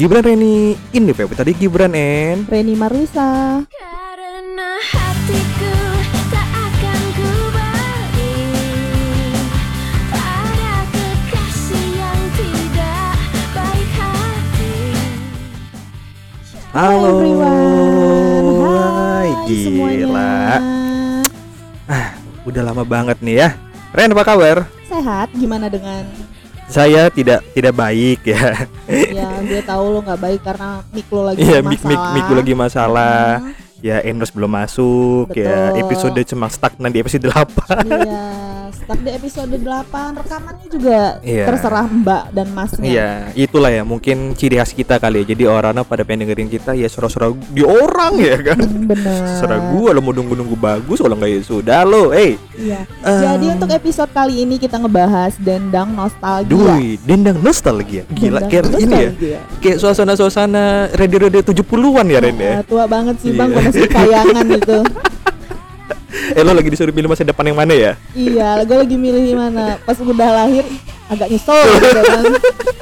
Gibran Reni ini Pepe tadi Gibran en Reni Marlisa. Karena hatiku tak akan ku beri pada kekasih yang tidak baik hati. Halo everyone. Hai, Hai gila semuanya. Udah lama banget nih ya Ren apa kabar? Sehat? Gimana dengan? Saya tidak tidak baik ya. Ya gue tahu lo nggak baik karena mic lo lagi Iya bermasalah. mik mik mik lagi masalah. Hmm, Ya endorse belum masuk ya. Betul. Episode cuma stagnan di episode 8 Iya, stuck di episode 8 rekamannya juga Iya. terserah Mbak dan Masnya. Iya itulah ya mungkin ciri khas kita kali ya Jadi orang pada pengen dengerin kita ya suara-suara di orang ya kan bener. Serah gua lo mau nunggu-nunggu bagus kalau nggak ya sudah lo eh Iya. Em. Jadi untuk episode kali ini kita ngebahas dendang nostalgia. Dui, dendang nostalgia. Gila, Dendang kayak ini ya. nostalgia. Kayak suasana-suasana radio-radio 70-an ya Ren ya. Tua banget sih bang, gue masih kayangan itu. Eh lo lagi disuruh pilih masa depan yang mana ya? Iya, gue lagi milih mana. Pas udah lahir agak nyesel gitu kan.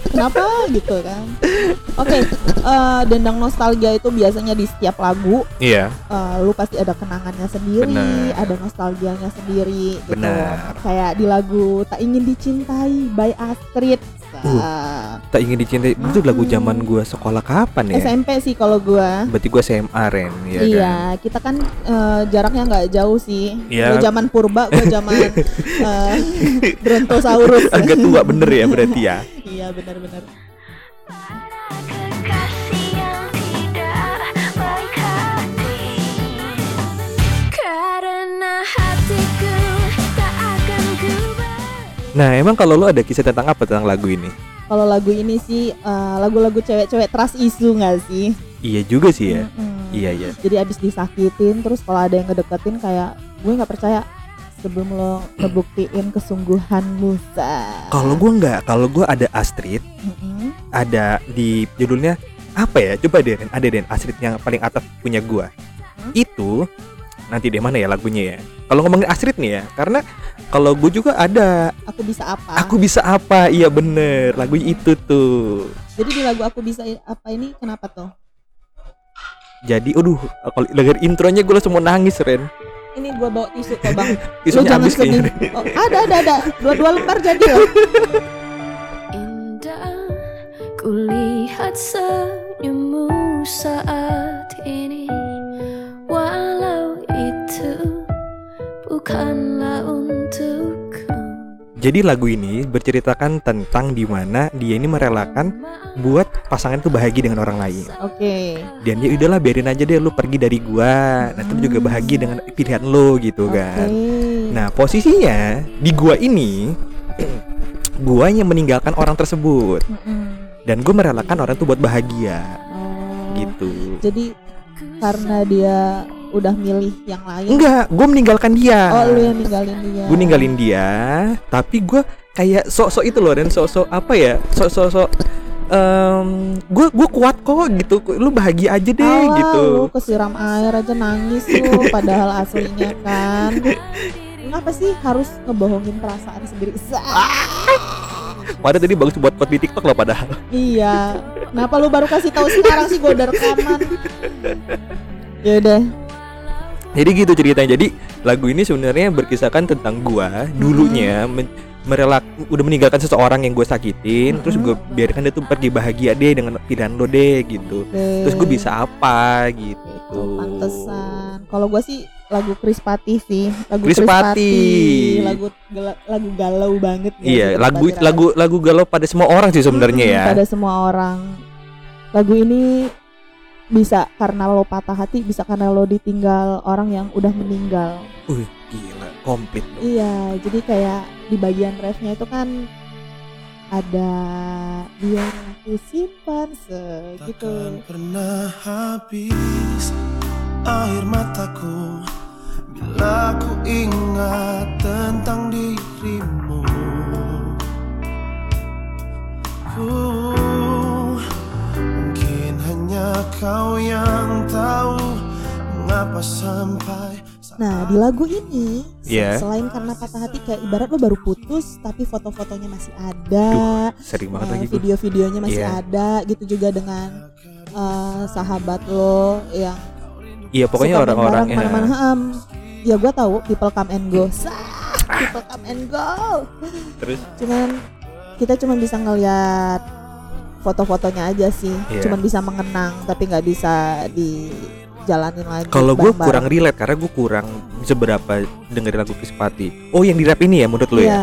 Kenapa gitu kan? Oke, eh, dendang nostalgia itu biasanya di setiap lagu Iya. eh, lu pasti ada kenangannya sendiri, Bener. ada nostalgianya sendiri gitu. Bener. Kayak di lagu Tak Ingin Dicintai by Astrid. Uh, Tak ingin dicintai. Itu lagu zaman gua sekolah kapan ya? SMP sih kalau gua. Berarti gua SMA Ren, ya iya, kan? kita kan eh, jaraknya nggak jauh sih. Iya. Lu zaman purba, gua zaman eh, Brontosaurus. Agak tua bener ya berarti ya. iya, benar-benar. Baik hati. Nah, emang kalau lo ada kisah tentang apa tentang lagu ini? Kalau lagu ini sih eh, lagu-lagu cewek-cewek trust isu nggak sih? Iya juga sih ya. Mm-mm. Iya iya. Jadi abis disakitin, terus kalau ada yang ngedeketin kayak gue nggak percaya sebelum lo ngebuktiin kesungguhanmu. Kalau gua nggak, kalau gua ada Astrid, Mm-mm. ada di judulnya apa ya? Coba deh, ada deh Astrid yang paling atas punya gua. Hmm? Itu nanti deh mana ya lagunya ya? Kalau ngomongin Astrid nih ya, karena kalau gue juga ada, Aku bisa apa? aku bisa apa? Iya bener, lagu itu tuh. Jadi di lagu aku bisa apa ini kenapa tuh? Jadi, aduh, kalau denger intronya gue langsung mau nangis Ren. Ini gue bawa tisu kok bang. Tisunya jangan habis kayaknya. sedih. Oh, ada ada ada. Dua-dua lembar jadi loh. Indah kulihat senyummu saat ini bukanlah untukku Jadi lagu ini berceritakan tentang di mana dia ini merelakan buat pasangan itu bahagia dengan orang lain. Oke. Dan ya udahlah biarin aja deh lu pergi dari gua. Nanti lu juga bahagia dengan pilihan lo gitu Oke. kan. Nah, posisinya di gua ini gua yang meninggalkan orang tersebut dan gue merelakan orang itu buat bahagia Oh. gitu. Jadi karena dia udah milih yang lain. Enggak, gue meninggalkan dia. Oh, lu yang ninggalin dia. Gue ninggalin dia, tapi gue kayak sok-sok itu loh dan sok-sok apa ya? Sok-sok gue gue kuat kok gitu. Lu bahagia aja deh Alah, gitu. Lu kesiram air aja nangis lu padahal aslinya kan. Kenapa sih harus ngebohongin perasaan sendiri? Padahal tadi bagus buat quote di TikTok loh padahal. iya. Kenapa lu baru kasih tahu sekarang sih gue udah rekaman? Ya udah. Jadi gitu ceritanya. Jadi lagu ini sebenarnya berkisahkan tentang gua dulunya men- merelak udah meninggalkan seseorang yang gue sakitin, terus gue biarkan dia tuh pergi bahagia deh dengan pilihan lo deh gitu. Terus gue bisa apa gitu. Itu pantesan. Kalau gue sih lagu Krispati sih, lagu Chris Patti. lagu lagu galau banget. Iya, sih? lagu lagu lagu galau pada semua orang sih sebenarnya Mm, ya. Pada semua orang. Lagu ini bisa karena lo patah hati, bisa karena lo ditinggal orang yang udah meninggal. Wih, gila, komplit. dong. Iya, jadi kayak di bagian refnya itu kan ada biar aku simpan segitu. Pernah habis air mataku Bila ku ingat tentang dirimu Uh, hanya kau yang tahu Mengapa sampai Nah di lagu ini Iya. selain karena patah hati kayak ibarat lo baru putus tapi foto-fotonya masih ada, Sering banget eh, lagi video-videonya masih Iya. ada, gitu juga dengan eh, sahabat lo yang Iya pokoknya suka main orang-orang bareng ke mana-mana. ya. Hem, ya gue tahu people come and go, Sah, people come and go. Terus Cuman kita cuma bisa ngeliat foto-fotonya aja sih, Iya. cuman bisa mengenang tapi nggak bisa dijalanin lagi. kalau gue kurang relate karena gue kurang seberapa dengerin lagu Krispati. Oh yang di rap ini ya menurut lo ya? Iya.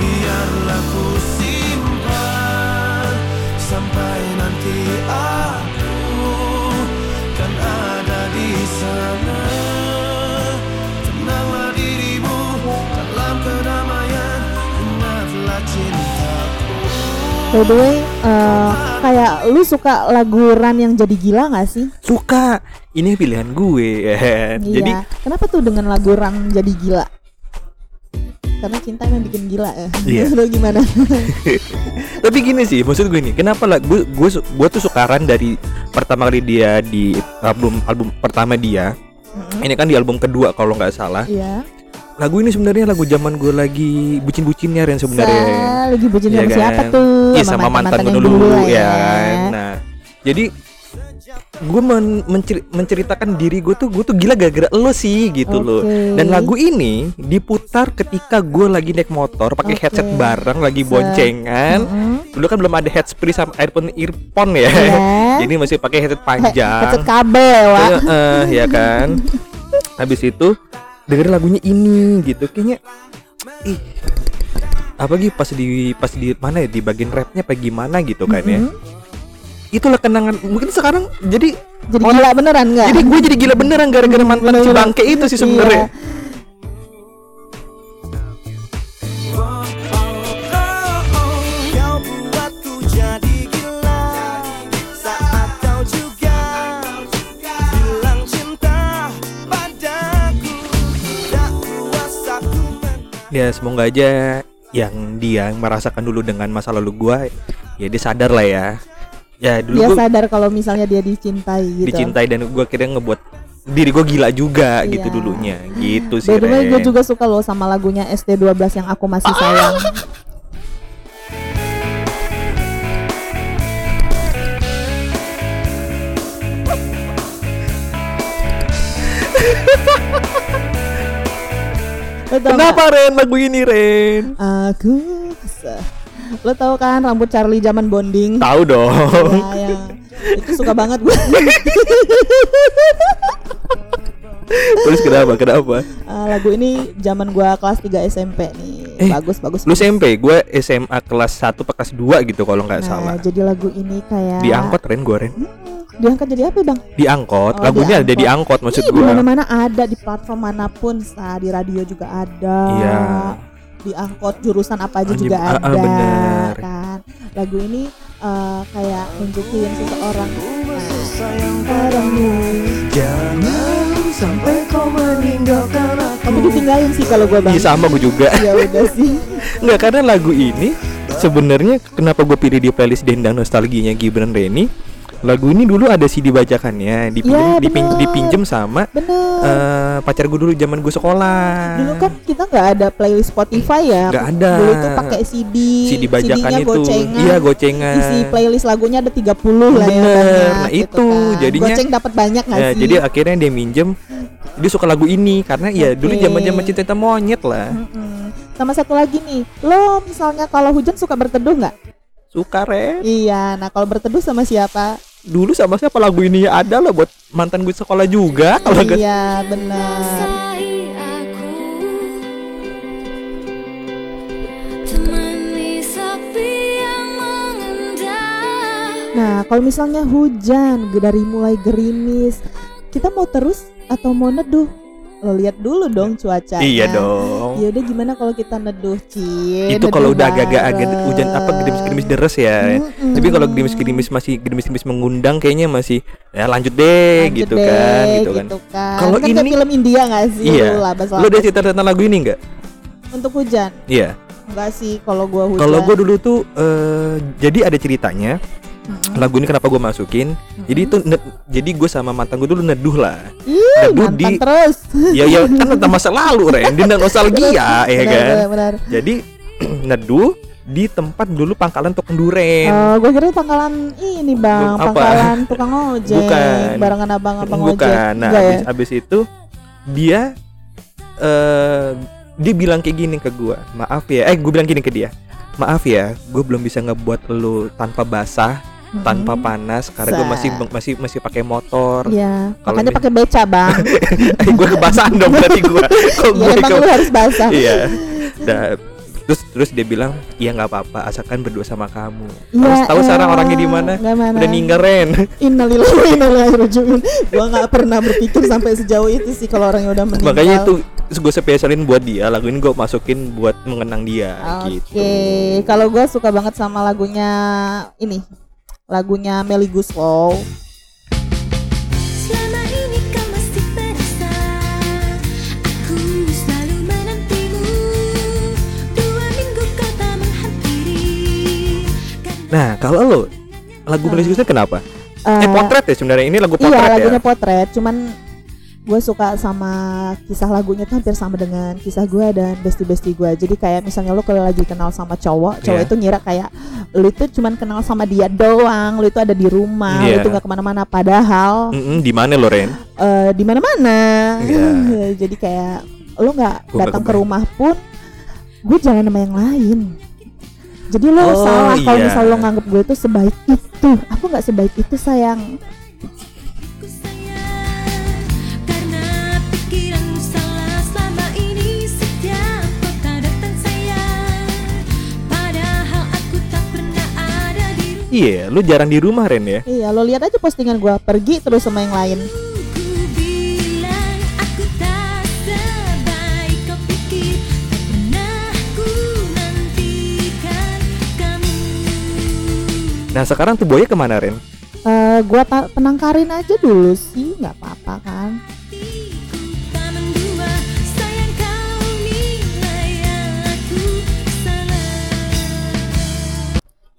Biarlah ku simpan sampai nanti aku By the way, eh, kayak lu suka lagu Ran yang jadi gila gak sih? Suka. Ini pilihan gue. ya kan? Jadi iya. Kenapa tuh dengan lagu Ran jadi gila? Karena cinta emang bikin gila ya. Iya. Lu gimana? tapi gini sih maksud gue nih kenapa lah gue gue gue tuh suka Ran dari pertama kali dia di album album pertama dia Mm-mm. ini kan di album kedua kalau nggak salah Iya. Lagu ini sebenarnya lagu zaman gue lagi bucin-bucinnya Ren sebenarnya Sa- lagi bucin Iya sama kan? siapa tuh? Iya sama mantan gue yang dulu, lah ya kan. Nah, jadi gue men- menceri- menceritakan diri gue tuh gue tuh gila gara-gara lo sih gitu loh. Oke. Dan lagu ini diputar ketika gue lagi naik motor pakai Oke. headset bareng lagi boncengan. Mm-mm. Dulu kan belum ada headset sama earphone earphone ya. Iya. Jadi masih pakai headset He- panjang. Headset kabel, Wak. Eh, eh, ya kan. Habis itu dengerin lagunya ini gitu kayaknya ih apa gitu pas di pas di mana ya di bagian rapnya apa gimana gitu kan ya Mm-mm. itulah kenangan mungkin sekarang jadi Jadi orang- gila beneran nggak? jadi gue jadi gila beneran gara-gara mantan si bangke itu sih sebenarnya Iya. Ya semoga aja yang dia merasakan dulu dengan masa lalu gue ya dia sadar lah ya ya dulu Dia gue sadar kalau misalnya dia dicintai gitu. dicintai dan gue kira ngebuat diri gue gila juga Iya. gitu dulunya gitu sih By the way, gue juga suka loh sama lagunya ST12 yang aku masih sayang. Kenapa Ren lagu ini Ren? Aku Lo tau kan rambut Charlie zaman bonding? Tahu dong. Ya, yang itu suka banget gue. Terus kenapa? Kenapa? Ah, lagu ini zaman gua kelas 3 SMP nih. Eh, bagus bagus. Lu. SMP, gue SMA kelas 1 atau kelas 2 gitu kalau nggak Nah, salah. jadi lagu ini kayak Diangkot Ren gue Ren. Hmm, diangkat jadi apa, Bang? Diangkot. Oh, Lagunya ada diangkot. diangkot maksud Ih, gue. di mana-mana ada di platform mana pun, sa di radio juga ada. Iya. Di angkot jurusan apa aja Anjing, juga ah, ada ah, bener. kan. Lagu ini eh, kayak nunjukin seseorang nah, sayang padamu. Jangan sampai kau meninggalkan aku. Kamu ditinggalin sih kalau gua Bang. Iya sama gue juga. Ya udah sih. Nggak karena lagu ini sebenarnya kenapa gue pilih di playlist Dendang Nostalginya Gibran Reni lagu ini dulu ada CD bajakannya dipinjem Iya, dipin- bener. dipinjem sama Bener. eh, pacar gue dulu zaman gue sekolah Dulu kan kita nggak ada playlist Spotify ya. Nggak ada. Dulu itu pakai CD. CD bajakan itu gocengan. iya gocengan Isi playlist lagunya ada 30 lah ya. Banyak, Nah, gitu itu, kan. jadinya- goceng dapat banyak nggak Ya, sih? jadi akhirnya dia minjem dia suka lagu ini karena ya dulu zaman zaman cinta monyet lah Mm-mm. Sama satu lagi nih, lo misalnya kalau hujan suka berteduh nggak? suka re Iya, nah kalau berteduh sama siapa? Dulu sama siapa lagu ini ada lah buat mantan gue sekolah juga kalau Iya, benar. Nah, kalau misalnya hujan dari mulai gerimis, kita mau terus atau mau neduh? Lo lihat dulu dong cuacanya. iya dong Ya udah gimana kalau kita neduh, Ci? itu kalau udah agak-agak hujan apa gerimis-gerimis deres ya Mm-mm. tapi kalau gerimis-gerimis masih gerimis-gerimis mengundang kayaknya masih ya lanjut deh Lanjut gitu deh, kan gitu kan kan. Kalau Kan ini- film India gak sih? Iya. Lo udah cerita tentang lagu ini nggak Untuk hujan? iya Enggak sih kalau gua hujan. Kalau gue dulu tuh eh, jadi ada ceritanya. Lagu ini kenapa gue masukin jadi itu jadi gue sama mantan gue dulu neduh lah Ih, Neduh di- terus. ya ya kan tentang masa lalu Ren di nostalgia ya Benar, kan benar, benar. jadi neduh di tempat dulu pangkalan tukang duren Oh, gue kira pangkalan ini bang, Apa? pangkalan tukang ojek, Bukan. barengan abang-abang ojek. bukan nah Enggak ya? abis, abis itu dia eh dia bilang kayak gini ke gue maaf ya eh gue bilang gini ke dia maaf ya gue belum bisa ngebuat lu tanpa basah Tanpa panas karena gue masih masih masih pakai motor. Iya, Kalau makanya pakai beca bang. gue kebasahan dong berarti gue kok Iya gue emang ke- harus basah. iya. Dah, terus terus dia bilang iya nggak apa-apa asalkan berdua sama kamu. Iya, harus tahu sekarang elah, orangnya di mana. Udah ninggal Ren Innalillahi wa inna ilaihi rajiun. Gua nggak pernah berpikir sampai sejauh itu sih kalau orangnya udah meninggal. makanya itu gue spesialin buat dia lagu ini gue masukin buat mengenang dia Oke, gitu. kalau gue suka banget sama lagunya ini, lagunya Melly Guslow. Nah kalau lo lagu Melly Guslow kenapa? Eh Eh, potret ya sebenarnya ini lagu iya, potret ya? lagunya potret, cuman gue suka sama kisah lagunya tuh hampir sama dengan kisah gue dan bestie-bestie gue. Jadi kayak misalnya lo kalau lagi kenal sama cowok, cowok Iya. itu ngira kayak lu itu cuman kenal sama dia doang, lu itu ada di rumah, lu Iya. itu nggak ke mana-mana. Padahal Mm-mm, di mana lo Ren eh, di mana-mana. Iya. Jadi kayak lo nggak datang ke rumah pun, gue jalan sama yang lain. Jadi lo Oh, salah kalau iya. misal lo nganggap gue itu sebaik itu. Aku nggak sebaik itu sayang. Iya lu jarang di rumah Ren ya Iya, lo lihat aja postingan gue pergi terus sama yang lain. Nah sekarang tuh boynya ke mana Ren Eh, gua penangkarin aja dulu sih, nggak apa-apa kan.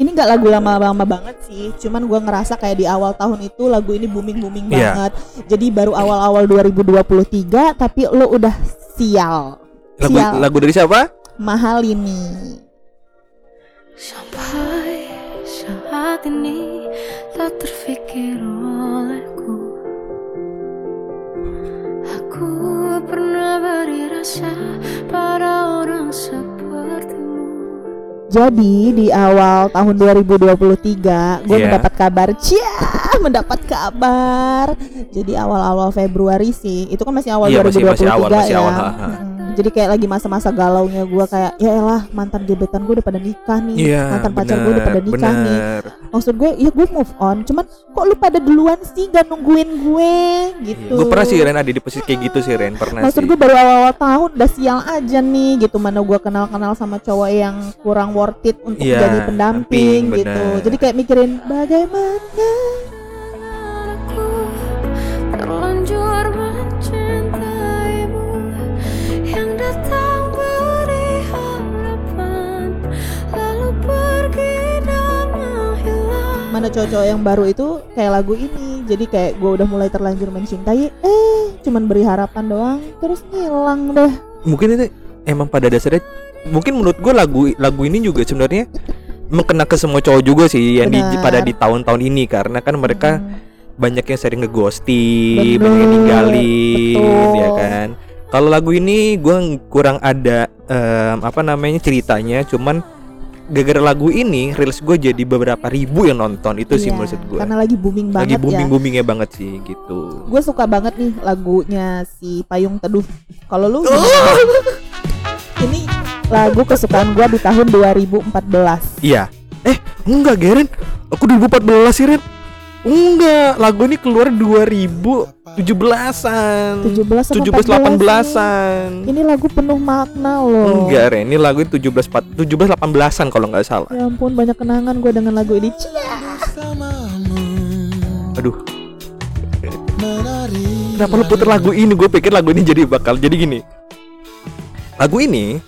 Ini nggak lagu lama-lama banget sih, cuman gua ngerasa kayak di awal tahun itu lagu ini booming booming Iya. banget. Jadi baru awal-awal 2023, tapi lo udah sial, lagu sial, lagu dari siapa mahal ini. Sampai saat ini tak terfikir olehku Jadi di awal tahun 2023 gue Iya. mendapat kabar, cia, mendapat kabar. Jadi awal-awal Februari sih, itu kan masih awal masih- 2023 masih awal, masih ya. awal, ha, ha. Mm-mm. Jadi kayak lagi masa-masa galaunya gue kayak, ya elah mantan gebetan gue udah pada nikah nih, Iya, mantan pacar gue udah pada bener, nikah nih. bener. Maksud gue, ya gue move on, cuman kok lu pada duluan sih gak nungguin gue gitu. Gue pernah sih Ren ada di posisi kayak gitu sih Ren pernah Maksud sih. gue baru awal-awal tahun udah sial aja nih gitu mana gue kenal-kenal sama cowok yang kurang worth it untuk Iya, jadi pendamping pendamping, gitu. bener. Jadi kayak mikirin bagaimana Aku terlanjur mana cowok-cowok yang baru itu kayak lagu ini. Jadi kayak gue udah mulai terlanjur mencintai, eh cuman beri harapan doang, terus ngilang deh. Mungkin itu emang pada dasarnya mungkin menurut gue lagu lagu ini juga sebenarnya mengena ke semua cowok juga sih yang di, pada di tahun-tahun ini karena kan mereka Hmm. banyak yang sering ngeghosting, banyak yang ninggalin, betul. ya kan. Kalau lagu ini gue kurang ada em, apa namanya ceritanya, cuman gara-gara lagu ini reels gue jadi beberapa ribu yang nonton itu sih Iya, maksud gue. Karena lagi booming Lagi banget ya. booming boomingnya banget sih gitu. Gue suka banget nih lagunya si Payung Teduh. Kalau lu Oh! ini lagu kesukaan gue di tahun 2014. Iya. Eh, enggak Geren. Aku 2014 sih Ren. Enggak, lagu ini keluar 2017-an. 17 apa 17 18-an. Ini lagu penuh makna loh. Enggak, Ren. Ini lagu 17 pat- 17 18-an kalau nggak salah. Ya ampun banyak kenangan gue dengan lagu ini. Aduh, kenapa lu puter lagu ini? Gue pikir lagu ini jadi bakal jadi gini. Lagu ini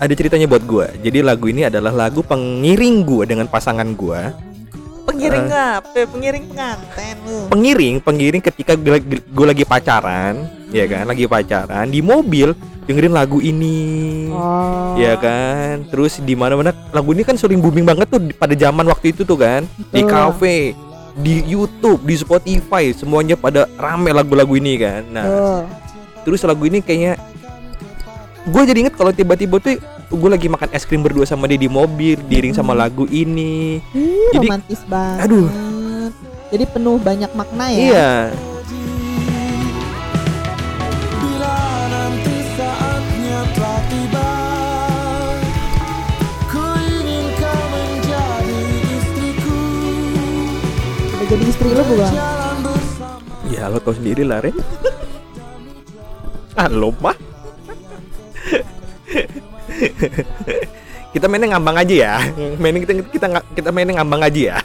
ada ceritanya buat gue. Jadi lagu ini adalah lagu pengiring gue dengan pasangan gue pengiring apa? Pengiring pengantin lu. pengiring pengiring ketika gue lagi, gue lagi pacaran ya kan lagi pacaran di mobil dengerin lagu ini Oh. ya kan terus di mana mana lagu ini kan sering booming banget tuh di- pada zaman waktu itu tuh kan di Betul. cafe di YouTube di Spotify semuanya pada rame lagu-lagu ini kan nah Tuh. terus lagu ini kayaknya gue jadi inget kalau tiba-tiba tuh gue lagi makan es krim berdua sama dia di mobil diiring sama lagu ini Ih, Jadi- romantis banget. aduh. Jadi penuh banyak makna ya. iya Bila nanti saatnya telah tiba Ku ingin kau menjadi istriku Udah jadi istri lu bukan? Ya lo tau sendiri lah Ren ah lo mah kita mainnya ngambang aja ya. Mainin kita kita kita mainnya ngambang aja ya.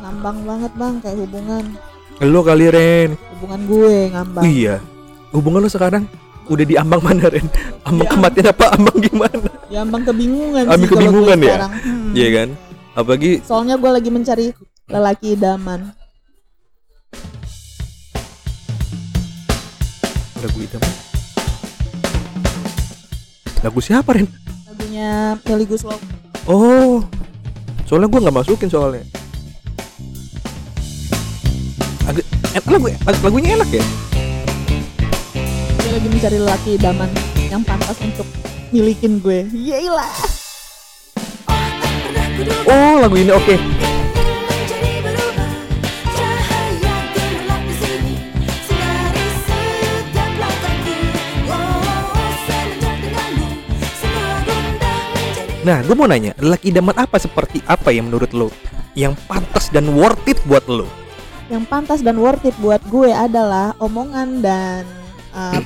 Ngambang banget bang, kayak hubungan. Lo kali Ren. Hubungan gue ngambang. iya. Hubungan lo sekarang udah di ambang mana Ren? Ambang Di kematian apa ambang gimana? Ya ambang kebingungan Ambang kebingungan ya? sekarang. Hmm. Iya kan? Apalagi Soalnya gue lagi mencari lelaki idaman. lagu itu lagu siapa Ren Lagunya Melly Guslow. oh soalnya gue nggak masukin soalnya agak eh, lagu lagunya enak ya Dia lagi mencari lelaki idaman yang pantas untuk milikin gue. Yelah. Oh lagu ini oke menjadi nah gue mau nanya lelaki idaman apa seperti apa yang menurut lo yang pantas dan worth it buat lo Yang pantas dan worth it buat gue adalah omongan dan uh,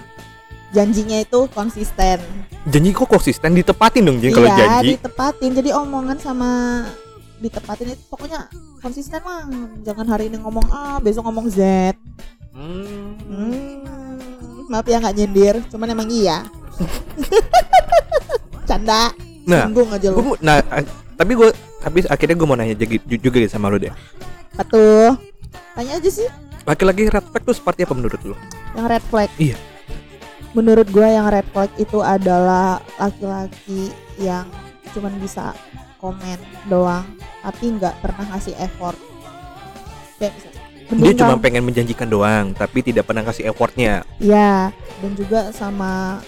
janjinya itu konsisten. janji kok konsisten ditepatin dong jadi kalau iya, janji ditepatin. Jadi omongan sama ditepatin itu pokoknya konsisten lah. Jangan hari ini ngomong A, besok ngomong Z. Hmm. Hmm, maaf ya nggak nyindir, cuman emang iya. Canda. Nah, Singgung aja lu. nah tapi gue tapi akhirnya gue mau nanya juga, juga gitu sama lo deh Apa tuh? Tanya aja sih laki-laki red flag tuh seperti apa menurut lo yang red flag. Iya. Menurut gua yang red flag itu adalah laki-laki yang cuman bisa komen doang, tapi nggak pernah ngasih effort. Kayak misalnya, dia cuma pengen menjanjikan doang tapi tidak pernah kasih effortnya ya dan juga sama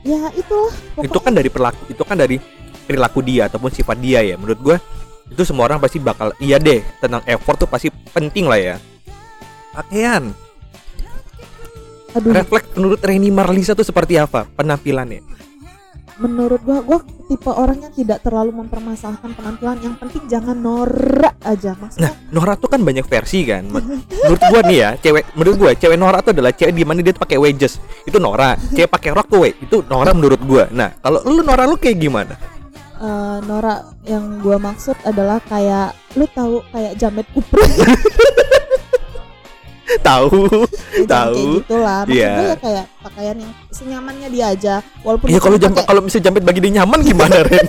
ya itulah itu kan dari perilaku itu kan dari perilaku dia ataupun sifat dia ya. Menurut gue itu semua orang pasti bakal iya deh tentang effort tuh pasti penting lah ya. Pakaian. Aduh. Refleks menurut Reni Marlisa tuh seperti apa penampilannya menurut gua gua tipe orang yang tidak terlalu mempermasalahkan penampilan. Yang penting jangan norak aja. Nah maksudnya Nora tuh kan banyak versi kan. Men- menurut gua nih ya cewek menurut gua cewek Nora tuh adalah cewek di mana dia tuh pakai wedges. Itu Nora. Cewek pakai rok tuh we. Itu Nora menurut gua. Nah kalau lu Nora lu kayak gimana? Eh, norak yang gua maksud adalah kayak lu tahu kayak jamet kupro tahu Tahu. kayak gitulah. Maksud gue ya kayak pakaian yang senyamannya dia aja walaupun Iya kalau jam kalau misalnya jamet bagi dia nyaman gimana Ren?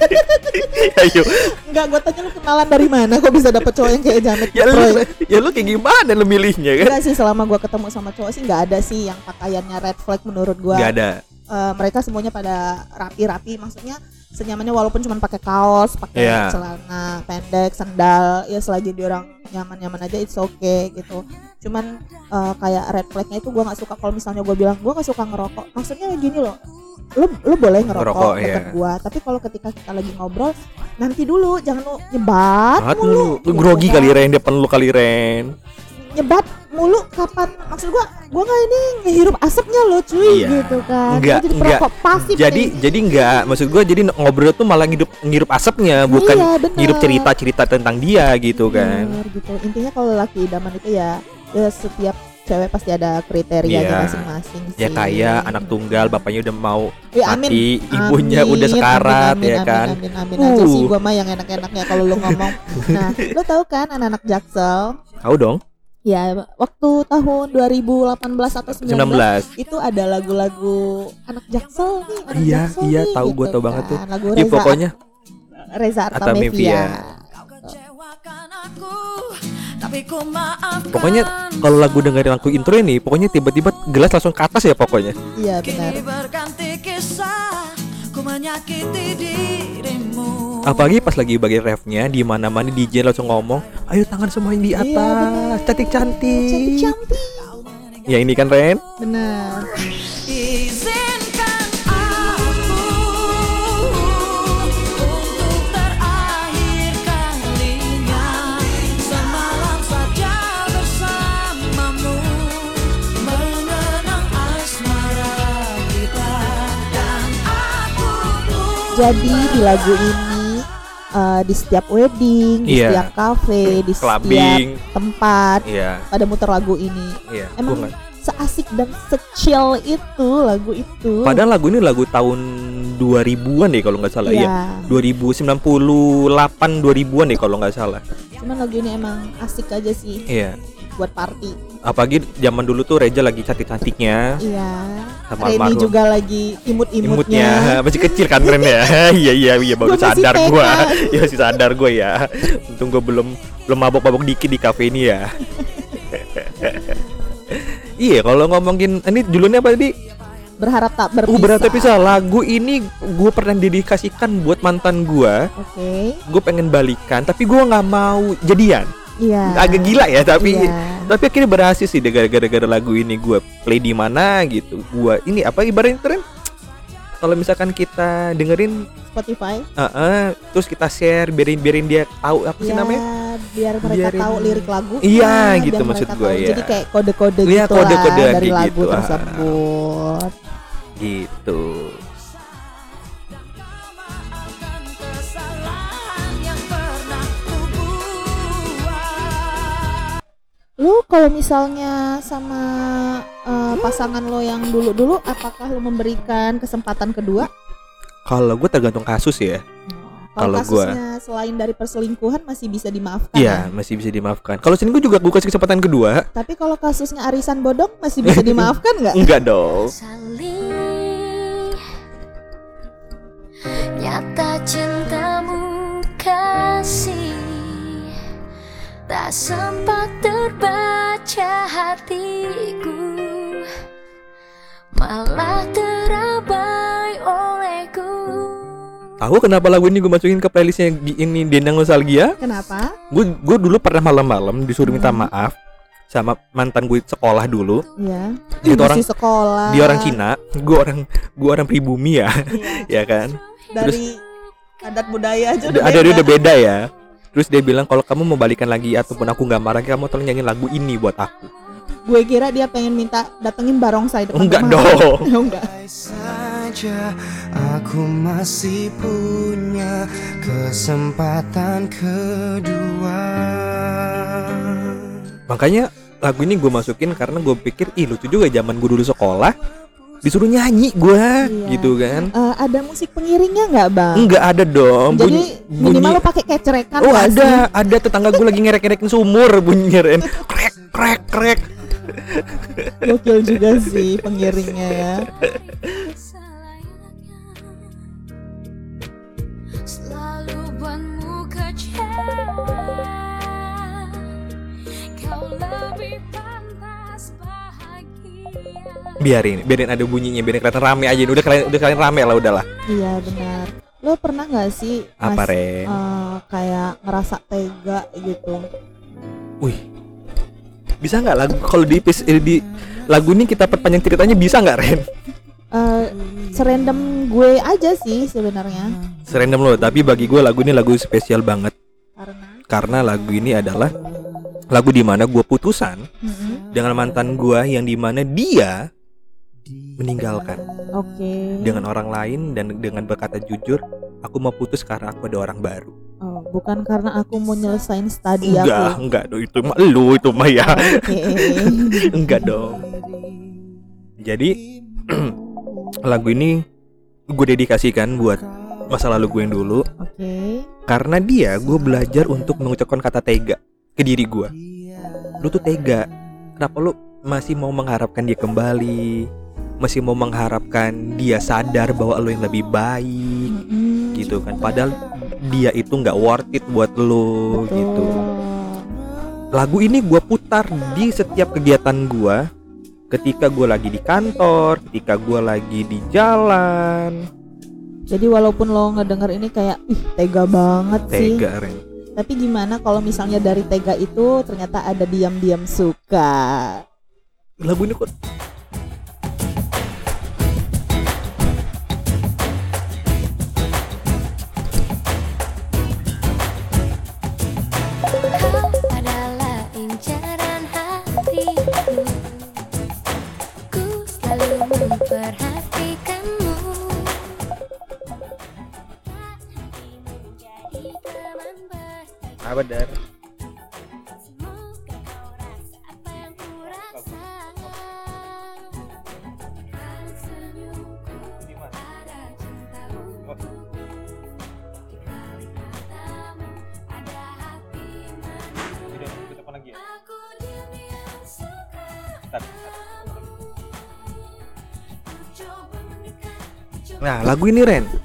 Ayo. enggak gue tanya lu kenalan dari mana kok bisa dapet cowok yang kayak jamet Ya lu ya lu kayak gimana lu milihnya kan? enggak sih selama gua ketemu sama cowok sih nggak ada sih yang pakaiannya red flag menurut gua Gak ada. Eh, mereka semuanya pada rapi-rapi maksudnya senyamannya walaupun cuma pakai kaos pakai Iya. celana pendek sandal ya selagi dia orang nyaman-nyaman aja it's okay gitu cuman eh, kayak red flagnya itu gua nggak suka kalau misalnya gua bilang gua nggak suka ngerokok maksudnya gini loh lu lu boleh ngerokok Ngerokok, deket iya. gua tapi kalau ketika kita lagi ngobrol nanti dulu jangan lu nyebat Banget mulu lu. Lu grogi kan. kali Ren depan lu kali Ren. Nyebat mulu kapan maksud gua gua nggak ini ngehirup asapnya lo cuy Iya. gitu kan Enggak, jadi enggak. perokok pasif Jadi nih. jadi enggak maksud gua jadi ngobrol tuh malah ngirup ngirup asapnya bukan Iya, bener. ngirup cerita-cerita tentang dia gitu kan. Bener, gitu intinya kalau laki idaman itu ya, ya setiap cewek pasti ada kriterianya Iya. masing-masing sih. Ya kaya anak tunggal bapaknya udah mau Ya, amin. mati, ibunya Amin, udah sekarat amin, ya amin, kan. Amin, amin, amin aja Uh. sih gua mah yang enak-enaknya kalau lu ngomong. Nah, lu tahu kan anak-anak Jaksel? Tahu dong? Ya, waktu tahun 2018 atau 19, 19. itu ada lagu-lagu anak Jaksel nih, anak Iya, Jaksel iya, nih, tahu gua gitu tahu banget tuh. kan. Lagu Ya Reza, pokoknya Reza Artamevia. Pokoknya kalau lagu dengerin lagu intro ini, pokoknya tiba-tiba gelas langsung ke atas ya pokoknya. Iya benar. Ku menyakiti dirimu Apalagi pas lagi bagian refnya, di mana-mana DJ langsung ngomong, ayo tangan semua yang di Iya, atas, cantik-cantik. Cantik-cantik. Ya ini kan Ren? Benar. Jadi di lagu ini eh, di setiap wedding, di Iya. setiap cafe, di Clubbing. setiap tempat Iya, pada muter lagu ini. iya. Emang nggak- seasik dan secil itu lagu itu. Padahal lagu ini lagu tahun 2000-an deh kalau nggak salah Iya. ya. 2098 2000-an deh kalau nggak salah. Cuman lagu ini emang asik aja sih Iya. Buat party. Apalagi zaman dulu tuh Reja lagi cantik-cantiknya. Iya. Sama Reni almarhum. juga lagi imut-imutnya. Imutnya masih kecil kan Ren ya. Iya iya iya baru Gua sadar TK. gua. Ya masih sadar gua ya. Untung gua belum belum mabok-mabok dikit di kafe ini ya. iya, kalau ngomongin ini judulnya apa tadi? Berharap tak berpisah. Uh, berarti bisa lagu ini gue pernah dedikasikan buat mantan gua. Oke. Gue pengen balikan, tapi gua nggak mau jadian. Iya. Agak gila ya, tapi Iya. tapi akhirnya berhasil sih gara-gara lagu ini gue play di mana gitu. Gua ini apa ibaratnya tren? Kalau misalkan kita dengerin, Spotify. eh, eh, terus kita share, biarin biarin dia tahu apa sih Ya, namanya? biar mereka Biarin- tahu lirik lagu. Iya, gitu maksud gua, ya. Jadi kayak kode-kode Iya, gitu kode-kodean lah dari kayak lagu gitu, ah. tersebut. Gitu. Lu kalau misalnya sama eh, pasangan lo yang dulu-dulu apakah lu memberikan kesempatan kedua? Kalau gue tergantung kasus ya. Kalau Kalau gua- kasusnya selain dari perselingkuhan masih bisa dimaafkan. Iya, ya? masih bisa dimaafkan. Kalau sini gue juga gue kasih kesempatan kedua. Tapi kalau kasusnya arisan bodong masih bisa dimaafkan nggak? Enggak dong. Saling Nyata cintamu kasih Tak sempat terbaca hatiku Malah terabai olehku Tahu kenapa lagu ini gue masukin ke playlistnya di ini Dendang Nostalgia? Kenapa? Gue gue dulu pernah malam-malam disuruh minta Hmm. maaf sama mantan gue sekolah dulu. Ya. Dia orang sekolah. dia orang Cina, gue orang gue orang pribumi ya, Iya. ya kan. Dari adat budaya aja udah Ada dia beda. udah beda ya. Terus dia bilang kalau kamu mau balikan lagi ataupun aku nggak marah, kamu tolong nyanyiin lagu ini buat aku. Gue kira dia pengen minta datengin barongsai depan Enggak rumah. dong. Oh, enggak. saja aku masih punya kesempatan kedua Makanya lagu ini gue masukin karena gue pikir ih lucu juga zaman gue dulu sekolah disuruh nyanyi gue Iya. gitu kan. Eh, ada musik pengiringnya nggak bang? Enggak ada dong. Jadi bunyi- minimal bunyi- lo pakai kecerekan Oh nggak ada, sih? ada tetangga gue lagi ngerek-ngerekin sumur bunyinya Ren. Krek, krek, krek. Gokil juga sih pengiringnya ya. Biarin, biarin ada bunyinya, biarin kelihatan rame aja. Udah kalian udah kalian rame lah udahlah. Iya benar. Lo pernah nggak sih Apa Mas, Ren? eh, kayak ngerasa tega gitu? Wih. Bisa nggak lagu kalau di, eh, di lagu ini kita perpanjang ceritanya bisa nggak Ren? Eh, serandom gue aja sih sebenarnya Serandom loh, tapi bagi gue lagu ini lagu spesial banget karena karena lagu ini adalah lagu di mana gue putusan Mm-mm. dengan mantan gue yang di mana dia meninggalkan. Oke. Dengan orang lain dan dengan berkata jujur aku mau putus karena aku ada orang baru. Oh, bukan karena aku mau nyelesain studi enggak aku enggak dong. Itu mah lu itu mah ya. Oke. Enggak dong. Jadi lagu ini gue dedikasikan buat masa lalu gue yang dulu. Oke. Karena dia gue belajar untuk mengucapkan kata tega ke diri gue. Lu tuh tega. Kenapa lu masih mau mengharapkan dia kembali masih mau mengharapkan dia sadar bahwa lu yang lebih baik Mm-mm. gitu kan padahal dia itu nggak worth it buat lo Betul. gitu lagu ini gue putar di setiap kegiatan gue ketika gue lagi di kantor ketika gue lagi di jalan Jadi walaupun lo ngedenger ini kayak ih tega banget sih. tega Ren Tapi gimana kalau misalnya dari tega itu ternyata ada diam-diam suka. lagu ini kok ku coba nah lagu ini Ren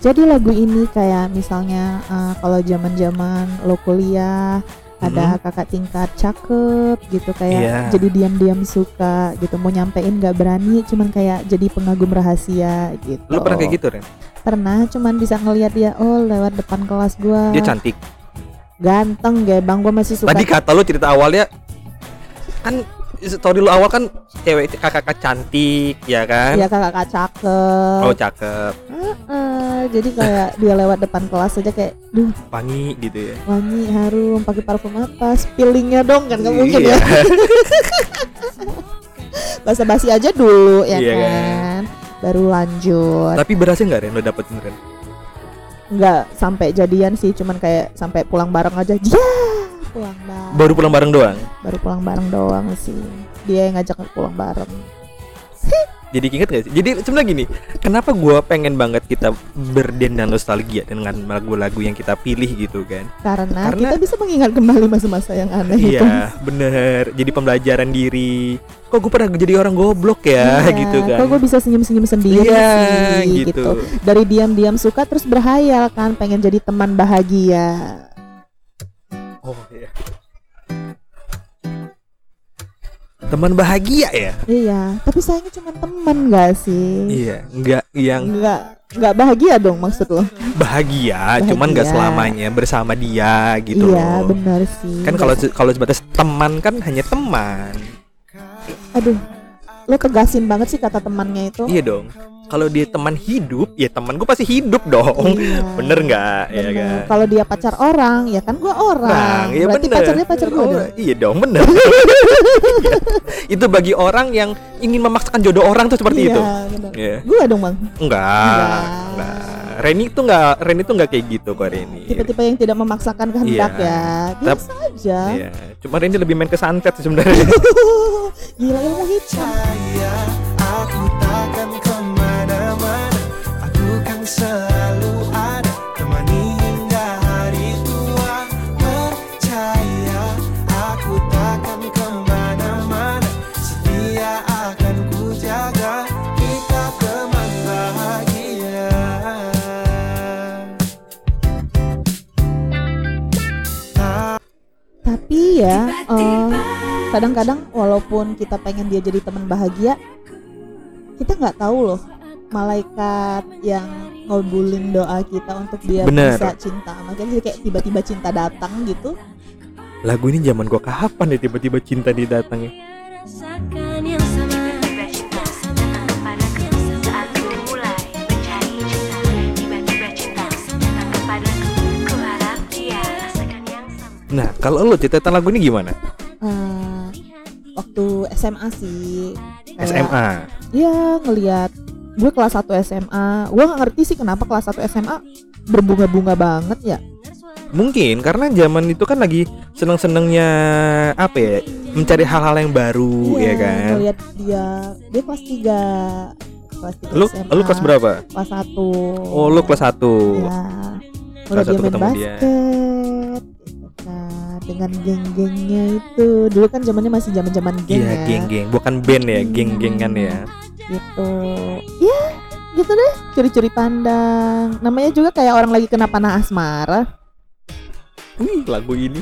Jadi lagu ini kayak misalnya eh, kalau zaman-zaman lo kuliah ada kakak tingkat cakep gitu kayak Iya. jadi diam-diam suka gitu mau nyampein nggak berani cuman kayak jadi pengagum rahasia gitu. lu pernah kayak gitu Ren Pernah cuman bisa ngelihat dia oh lewat depan kelas gua. dia cantik Ganteng gue bang gue masih suka. tadi kata lu cerita awalnya kan story lu awal kan cewek kakak cantik ya kan? Iya kakak cakep. oh cakep. Heeh, jadi kayak dia lewat depan kelas aja kayak duh wangi gitu ya. wangi harum pakai parfum apa? Spillingnya dong kan nggak mungkin Iya. ya. Basa-basi aja dulu ya Iya kan? baru lanjut. Tapi berhasil nggak Ren lo dapetin Ren? Nggak sampai jadian sih cuman kayak sampai pulang bareng aja ya pulang baru pulang bareng doang? Baru pulang bareng doang sih. Dia yang ngajak pulang bareng. Jadi inget gak sih? Jadi sebenarnya gini kenapa gua pengen banget kita berdendan nostalgia dengan lagu-lagu yang kita pilih gitu kan? Karena, Karena- kita bisa mengingat kembali masa-masa yang aneh itu. iya bener. Jadi pembelajaran diri. Kok gue pernah jadi orang goblok ya? Iya, gitu kan. kok gue bisa senyum-senyum sendiri Iya, sih gitu. gitu. dari diam-diam suka terus berhayal kan pengen jadi teman bahagia teman bahagia ya? Iya tapi sayangnya cuma teman gak sih? Iya nggak yang nggak nggak bahagia dong maksud lo. Bahagia, cuman nggak Bahagia. selamanya bersama dia gitu iya loh. benar sih. Kan kalau kalau sebatas teman kan hanya teman. Aduh lo tegasin banget sih kata temannya itu. Iya dong kalau dia teman hidup ya teman gue pasti hidup dong. Iya. bener nggak? Ya kan? Kalau dia pacar orang ya kan gua orang. Nah, iya berarti bener. pacarnya pacar gue Oh, iya dong bener. Itu bagi orang yang ingin memaksakan jodoh orang tuh seperti itu. Iya. gue dong bang. Enggak Enggak. Reni tuh enggak Reni tuh enggak kayak gitu kok Reni. Tipe-tipe yang tidak memaksakan kehendak Iya. ya. Biasa aja. Iya, cuma Reni lebih main ke santet sih sebenarnya. gila ilmu hitam kadang-kadang walaupun kita pengen dia jadi teman bahagia kita nggak tahu loh malaikat yang ngabulin doa kita untuk dia Bener. bisa cinta kita jadi kayak tiba-tiba cinta datang gitu Lagu ini zaman gua kapan ya tiba-tiba cinta didatangin? Rasakan yang sama Tiba-tiba cinta datang kepadaku saat ku mulai mencari cinta. Tiba-tiba cinta datang kepadaku. Ku harap dia rasakan yang sama. Nah, kalau lu ceritain lagu ini gimana? Eh, waktu SMA sih kayak- SMA. ya ngelihat gue kelas 1 SMA gue nggak ngerti sih kenapa kelas 1 SMA berbunga-bunga banget ya Mungkin karena zaman itu kan lagi seneng-senengnya apa ya? Mencari hal-hal yang baru Iya, ya kan. ngelihat dia dia kelas 3 kelas 3 Lu SMA lu kelas berapa? kelas 1 Oh, lu kelas 1. ya Kelas mulai dia satu main ketemu dia. basket gitu kan dengan geng-gengnya itu. Dulu kan zamannya masih zaman zaman geng yeah, ya. geng-geng. Bukan band ya hmm. geng-gengan ya. Gitu. Ya yeah, gitu deh. Curi-curi pandang. Namanya juga kayak orang lagi kena panah asmara. Wih, lagu ini.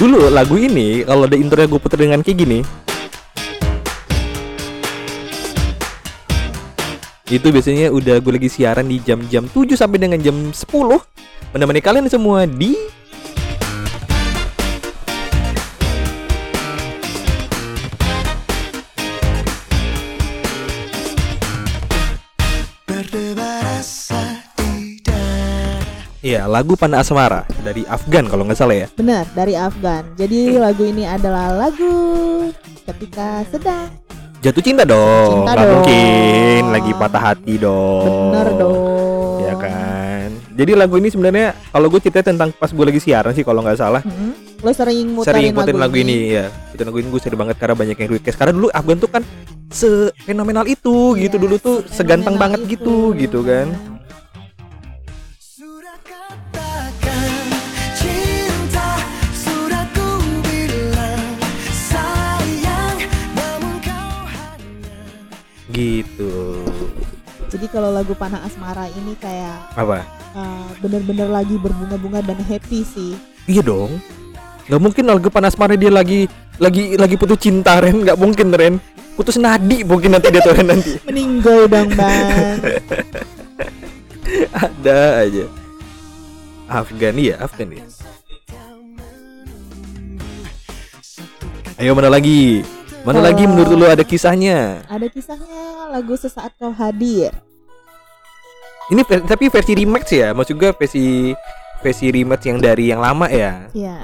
Dulu lagu ini kalau ada intro gue puter dengan kayak gini itu biasanya udah gue lagi siaran di jam-jam 7 sampai dengan jam 10 menemani kalian semua di Berdebar rasa di dada ya lagu Panah Asmara dari Afgan kalau nggak salah ya. Benar, dari Afgan. Jadi lagu ini adalah lagu ketika sedang jatuh cinta dong. Cinta nggak dong. mungkin lagi patah hati dong. Bener dong. ya kan? Jadi lagu ini sebenarnya kalau gue cerita tentang pas gue lagi siaran sih kalau nggak salah. Hmm, Lo sering muterin sering ikutin lagu, ini. ya ikutin lagu ini gue sering banget karena banyak yang request. Karena dulu Afgan tuh kan sefenomenal itu gitu. Iya, dulu tuh seganteng fenomenal banget itu. gitu gitu kan gitu. Jadi kalau lagu Panah Asmara ini kayak apa? uh, bener-bener lagi berbunga-bunga dan happy sih. iya dong. Nggak mungkin lagu panas marah dia lagi lagi lagi putus cinta Ren. Nggak mungkin Ren. Putus nadi mungkin nanti dia tuh Ren nanti. Meninggal dong bang. ada aja. Afgan Afgan ya ayo mana lagi mana Kalau- lagi menurut lu ada kisahnya? Ada kisahnya lagu sesaat kau hadir. ini ver- tapi versi remix ya? Maksud gue versi versi remix yang dari yang lama ya? Ya,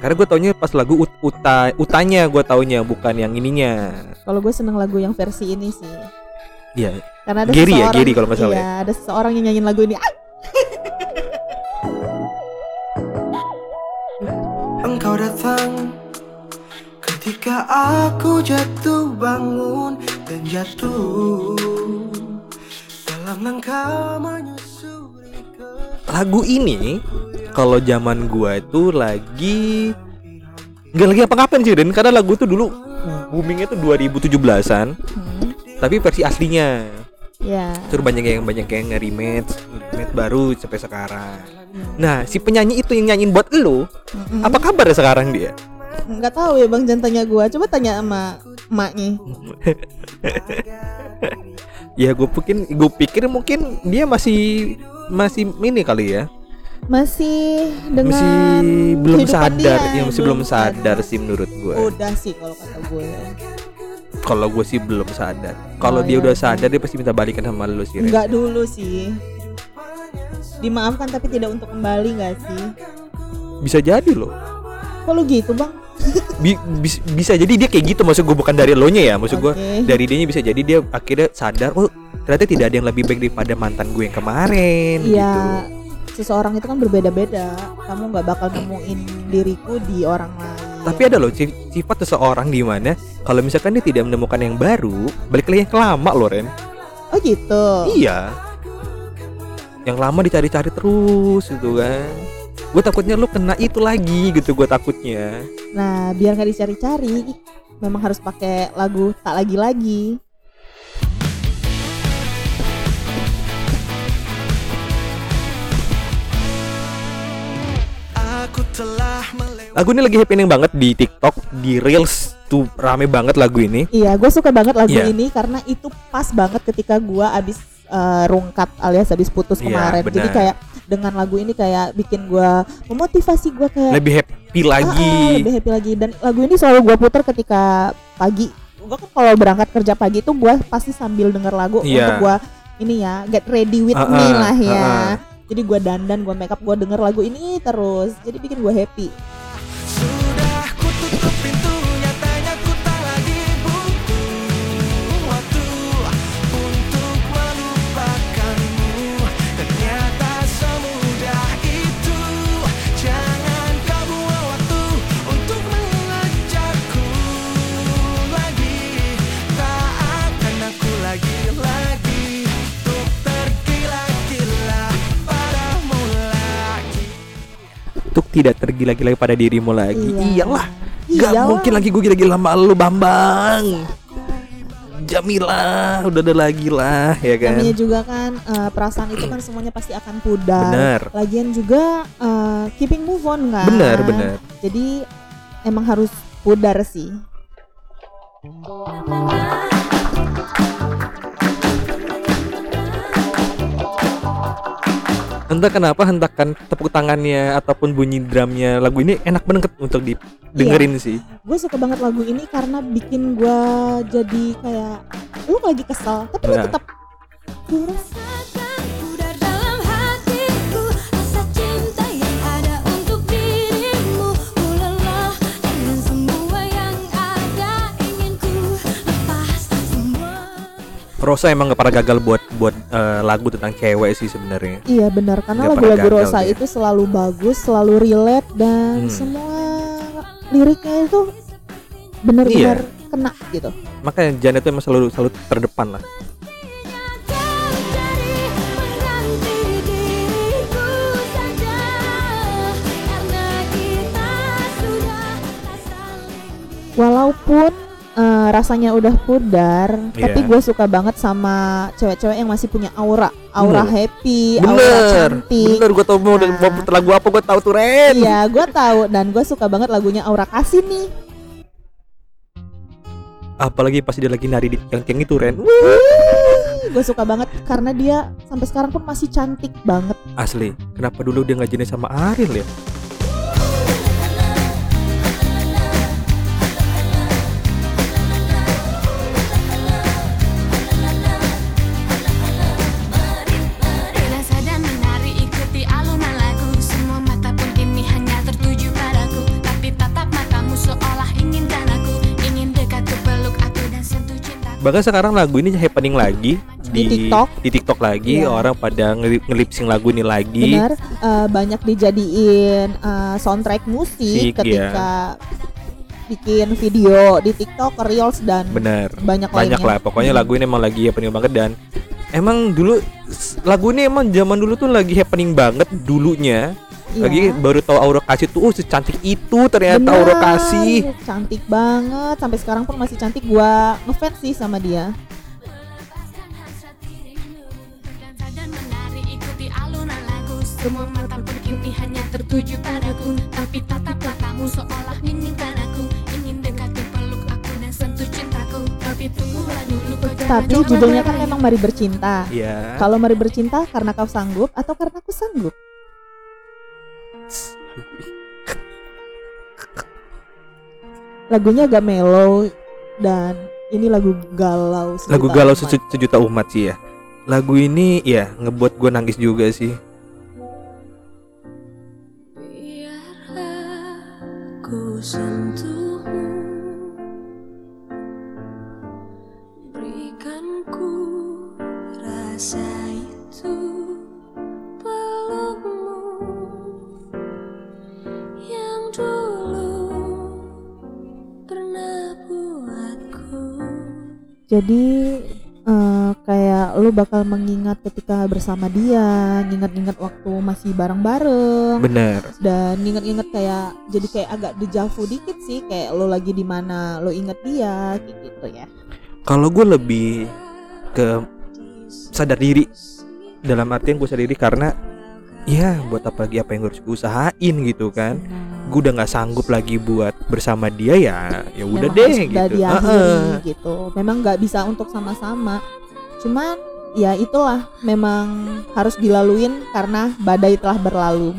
karena gue taunya pas lagu ut- uta utanya gue taunya bukan yang ininya. Kalau gue seneng lagu yang versi ini sih. Iya. Karena ada Gary ya, Gary kalau nggak salah iya, ada seseorang yang nyanyiin lagu ini. Ah, Engkau datang Ketika aku jatuh bangun Dan jatuh Dalam langkah menyusuri ke lagu ini kalau zaman gua itu lagi nggak lagi apa ngapain sih Den karena lagu itu dulu boomingnya tuh 2017an hmm, tapi versi aslinya. Ya. terus banyak yang banyak yang nge-remake remake baru sampai sekarang. Nah si penyanyi itu yang nyanyiin buat lu Mm-mm. apa kabar ya sekarang dia Nggak tahu ya bang, jangan tanya gue. Coba tanya sama emaknya. ya gue pikir gue pikir mungkin dia masih masih ini kali ya Masih dengan masih belum sadar dia, ya masih belum sadar sih menurut gue Udah sih kalau kata gue. kalau gue sih belum sadar kalau Oh, dia iya, udah iya. sadar dia pasti minta balikan sama lu sih. Enggak dulu sih. Dimaafkan tapi tidak untuk kembali nggak sih? bisa jadi loh lu gitu bang? Bi- bis- bisa jadi dia kayak gitu maksud gue bukan dari lo nya ya maksud gue Oke. dari dia bisa jadi dia akhirnya sadar oh ternyata tidak ada yang lebih baik daripada mantan gue yang kemarin gitu Iya. Seseorang itu kan berbeda-beda. Kamu nggak bakal nemuin diriku di orang lain. tapi ada loh sif- sifat seseorang di mana kalau misalkan dia tidak menemukan yang baru balik lagi yang lama loh Ren Oh gitu. iya yang lama dicari-cari terus gitu kan gue takutnya lu kena itu lagi gitu gue takutnya. Nah, biar nggak dicari-cari, memang harus pakai lagu tak telah melewati lagu ini lagi happening banget di TikTok di Reels. Tuh rame banget lagu ini. Iya, gue suka banget lagu Iya. ini karena itu pas banget ketika gue abis eh, rungkat alias abis putus Iya, kemarin. Jadi benar. kayak dengan lagu ini kayak bikin gue memotivasi gue kayak lebih happy "Ah, ah, lagi lebih happy lagi. Dan lagu ini selalu gue putar ketika pagi. Gue kan kalau berangkat kerja pagi itu gue pasti sambil denger lagu Iya. untuk gue ini ya get ready with Ah, me ah, lah ya. ah, ah. Jadi gue dandan, gue makeup, gue denger lagu ini terus. Jadi bikin gue happy. Untuk tidak tergila-gila pada dirimu lagi Iya. iyalah Gak Iyalah. mungkin lagi gue gila-gila sama lu Bambang Jamila, udah ada lagi lah ya kan. namanya juga kan eh, perasaan itu kan semuanya pasti akan pudar Bener. lagian juga eh, keeping move on kan Bener, bener. jadi emang harus pudar sih Entah kenapa hentakan tepuk tangannya ataupun bunyi drumnya lagu ini enak banget untuk didengerin sih. gue suka banget lagu ini karena bikin gue jadi kayak lu lagi kesel tapi lu Nah. tetap "Ku Rosa emang gak pernah gagal buat buat eh, lagu tentang cewek sih sebenarnya. Iya benar karena lagu-lagu Rosa dia. itu selalu bagus, selalu relate dan Hmm. semua liriknya itu benar-benar Iya. kena gitu. Makanya Janet itu emang selalu selalu terdepan lah. Jauh dari menanti diriku saja Karena kita sudah tak saling Walaupun eh, rasanya udah pudar, tapi Iya. gue suka banget sama cewek-cewek yang masih punya aura, aura Bener. happy, aura Bener, cantik. bener gue tau mau Nah. lagu apa gue tahu tuh Ren. Iya, gue tahu dan gue suka banget lagunya Aura Kasih nih. Apalagi pas dia lagi nari di tiang-tiang itu Ren. Gue suka banget karena dia sampai sekarang pun masih cantik banget. Asli, kenapa dulu dia nggak jenis sama Ariel ya? Bahkan sekarang lagu ini happening lagi Di TikTok. di TikTok lagi Iya. orang pada ngelip ngelipsing lagu ini lagi. Benar, eh, banyak dijadiin eh, soundtrack musik Musik, ketika bikin video di TikTok, Reels dan Bener. banyak, Banyak lainnya. lah, pokoknya Hmm. lagu ini emang lagi happening banget dan emang dulu lagu ini emang zaman dulu tuh lagi happening banget dulunya. Iya. Lagi baru tahu Aura Kasih tuh, oh secantik itu ternyata Benar, Aura Kasih. cantik banget sampai sekarang pun masih cantik. Gua ngefans sih sama dia. Dansa dan menari ikuti alunan lagu Semua mata pun kini hanya tertuju padaku Tapi tatap matamu seolah inginkan aku Ingin dekat ku peluk aku dan sentuh cintaku Tapi tunggulah dulu kau jangan Tapi coba judulnya kan memang Mari Bercinta. Iya. Kalau Mari Bercinta karena kau sanggup atau karena aku sanggup? Lagunya agak mellow dan ini lagu galau. Lagu galau umat. seju- sejuta umat sih ya. Lagu ini ya ngebuat gue nangis juga sih. Ku sentuhmu Berikan ku rasa Jadi eh, kayak lu bakal mengingat ketika bersama dia, ngingat-ngingat waktu masih bareng-bareng. Bener. dan nginget-nginget kayak jadi kayak agak dejavu dikit sih kayak lo lagi di mana lo inget dia kayak gitu ya Kalau gue lebih ke sadar diri dalam artian gue sadar diri karena ya buat apa lagi apa yang harus gue usahain gitu kan gue udah nggak sanggup lagi buat bersama dia ya ya udah deh gitu. diakhiri Heeh. gitu. Memang nggak bisa untuk sama-sama. Cuman ya itulah memang harus dilaluin karena badai telah berlalu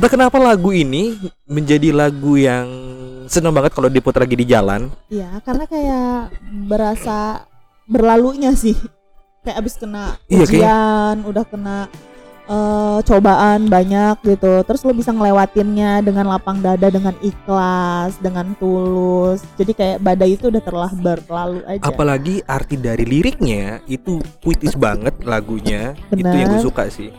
entah kenapa lagu ini menjadi lagu yang seneng banget kalau diputar lagi di jalan. Ya karena kayak berasa berlalunya sih. Kayak abis kena Iya, kayak- ujian udah kena eh, cobaan banyak gitu. Terus lo bisa ngelewatinnya dengan lapang dada dengan ikhlas dengan tulus. Jadi kayak badai itu udah telah berlalu aja. Apalagi arti dari liriknya itu puitis banget lagunya. Itu yang gue suka sih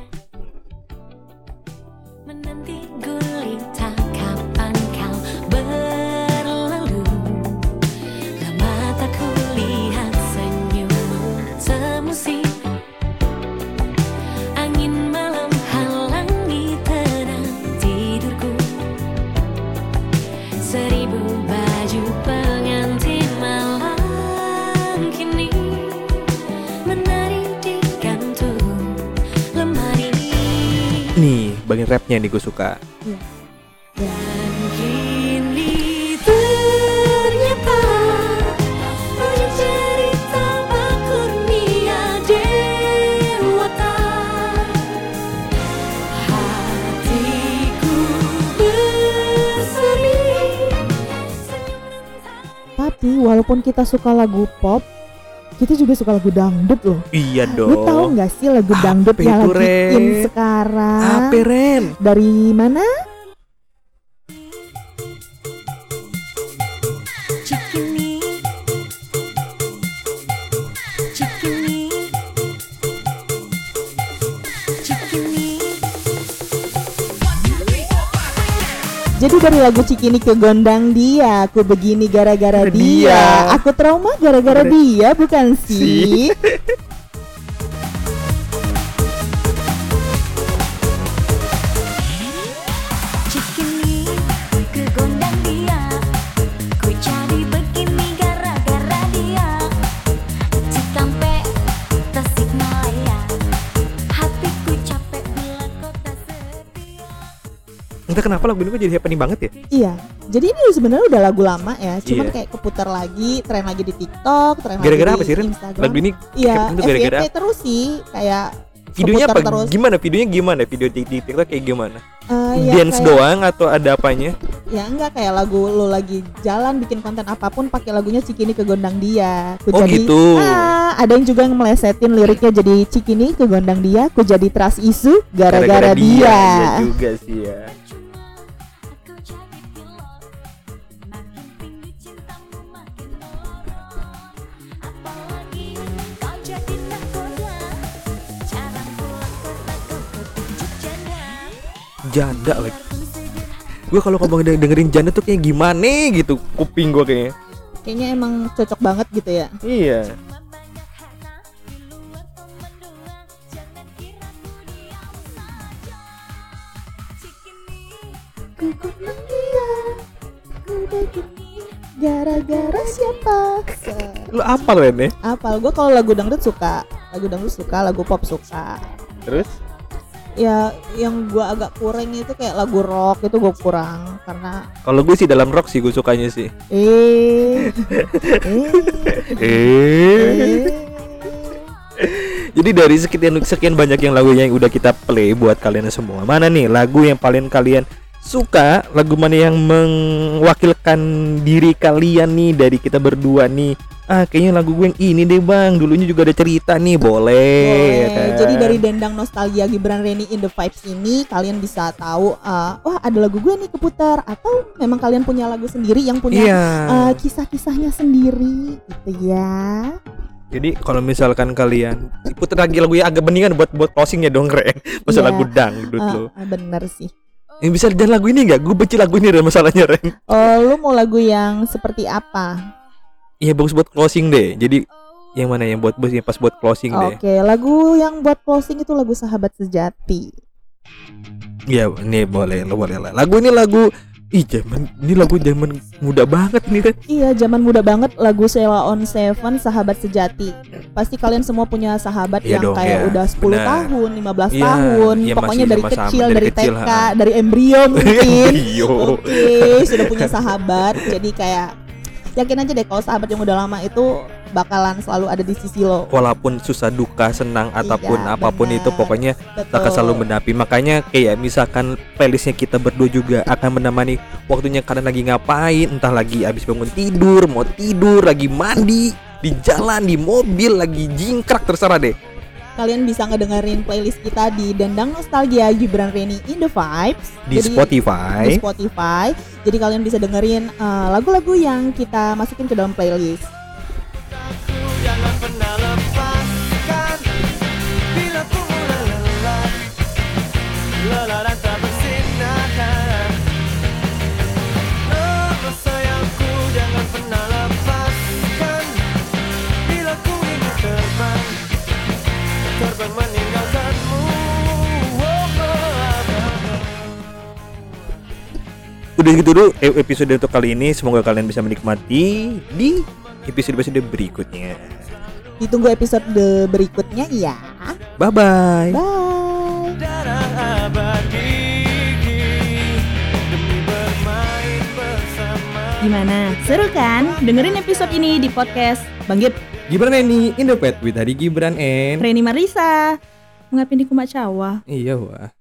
nih gue suka. Bersemi. Tapi walaupun kita suka lagu pop, kita juga suka lagu dangdut loh. iya Lu tahu nggak sih lagu dangdut yang lagi sekarang? apa Ren Dari mana? Jadi dari lagu Cikini ke Gondang dia, aku begini gara-gara Gara dia. dia. Aku trauma gara-gara Gara- dia, bukan sih? entah kenapa lagu ini kok jadi happening banget ya Iya. Jadi ini sebenarnya udah lagu lama ya, cuman Iya. kayak keputar lagi, tren lagi di TikTok, tren gara-gara lagi apa di sih Ren Instagram. lagu ini Iya, gara-gara terus sih, kayak videonya apa terus. gimana videonya gimana video di, di TikTok kayak gimana Eh, ya dance kayak- doang atau ada apanya Ya enggak kayak lagu lo lagi jalan bikin konten apa pun pakai lagunya Cikini ke gondang dia. Ku Oh, jadi gitu. Ah, ada yang juga yang melesetin liriknya jadi Cikini ke gondang dia, ku jadi trust isu gara-gara dia. iya juga sih ya janda lagi gue kalau ngomong de- dengerin janda tuh kayak gimana gitu kuping gue kayaknya Kayaknya emang cocok banget gitu ya. iya gara-gara siapa? Se- lu apa lo ya Apal gue kalau lagu dangdut suka, lagu dangdut suka, lagu pop suka. terus Ya yang gua agak kurang itu kayak lagu rock itu gue kurang karena kalau gue sih dalam rock sih gue sukanya sih. Eh. Eh. Eh. Eh jadi dari sekian sekian banyak yang lagunya yang udah kita play buat kalian semua mana nih lagu yang paling kalian suka? Lagu mana yang mewakilkan diri kalian nih dari kita berdua nih ah kayaknya lagu gue yang ini deh bang dulunya juga ada cerita nih boleh, ya Boleh. kan? Jadi dari dendang nostalgia Gibran Reni in the Vibes ini kalian bisa tahu uh, wah ada lagu gue nih keputar atau memang kalian punya lagu sendiri yang punya iya uh, kisah-kisahnya sendiri gitu ya. jadi kalau misalkan kalian puter lagi lagu yang agak beningan buat buat closingnya dong Ren masa Iya. lagu dangdut Uh, lo uh, bener sih. yang bisa dan lagu ini nggak gue benci lagu ini Ren masalahnya Ren Oh, lu mau lagu yang seperti apa? Iya bagus buat closing deh. Jadi yang mana yang buat bos yang pas buat closing deh. Oke, lagu yang buat closing itu lagu Sahabat Sejati. Iya, ini boleh, lo boleh lah. Lagu ini lagu Ih, zaman ini lagu zaman muda banget nih kan. Iya, zaman muda banget lagu Sheila on Seven Sahabat Sejati. Pasti kalian semua punya sahabat Iya yang dong, kayak iya. udah 10 Benar. tahun, 15 Iya, tahun, iya, pokoknya dari sama-sama, kecil, dari dari, kecil, TK, ha. dari embrio mungkin. Iyo. Oke, sudah punya sahabat. Jadi kayak yakin aja deh kalau sahabat yang udah lama itu bakalan selalu ada di sisi lo. Walaupun susah duka, senang ataupun Iya, apa pun itu pokoknya Betul. akan selalu mendampingi. Makanya kayak misalkan playlistnya kita berdua juga akan menemani waktunya kalian lagi ngapain, entah lagi habis bangun tidur, mau tidur, lagi mandi, di jalan, di mobil, lagi jingkrak terserah deh. Kalian bisa ngedengerin playlist kita di Dendang Nostalgia Gibran Reni in the Vibes Di Jadi- Spotify. di Spotify. Jadi kalian bisa dengerin uh, lagu-lagu yang kita masukin ke dalam playlist. Jangan pernah lepaskan Bila ku mulai lelah Lelah meninggalkanmu. Udah gitu dulu eh, episode untuk kali ini. Semoga kalian bisa menikmati di episode-episode berikutnya. Ditunggu episode berikutnya ya. Bye-bye. Bye, -bye. Gimana? Seru kan? Dengerin episode ini di podcast. Bang Gip Gibran Reni, Indopet with Hari Gibran and Reni Marisa. Ngapin di Kumacawa. Iya wah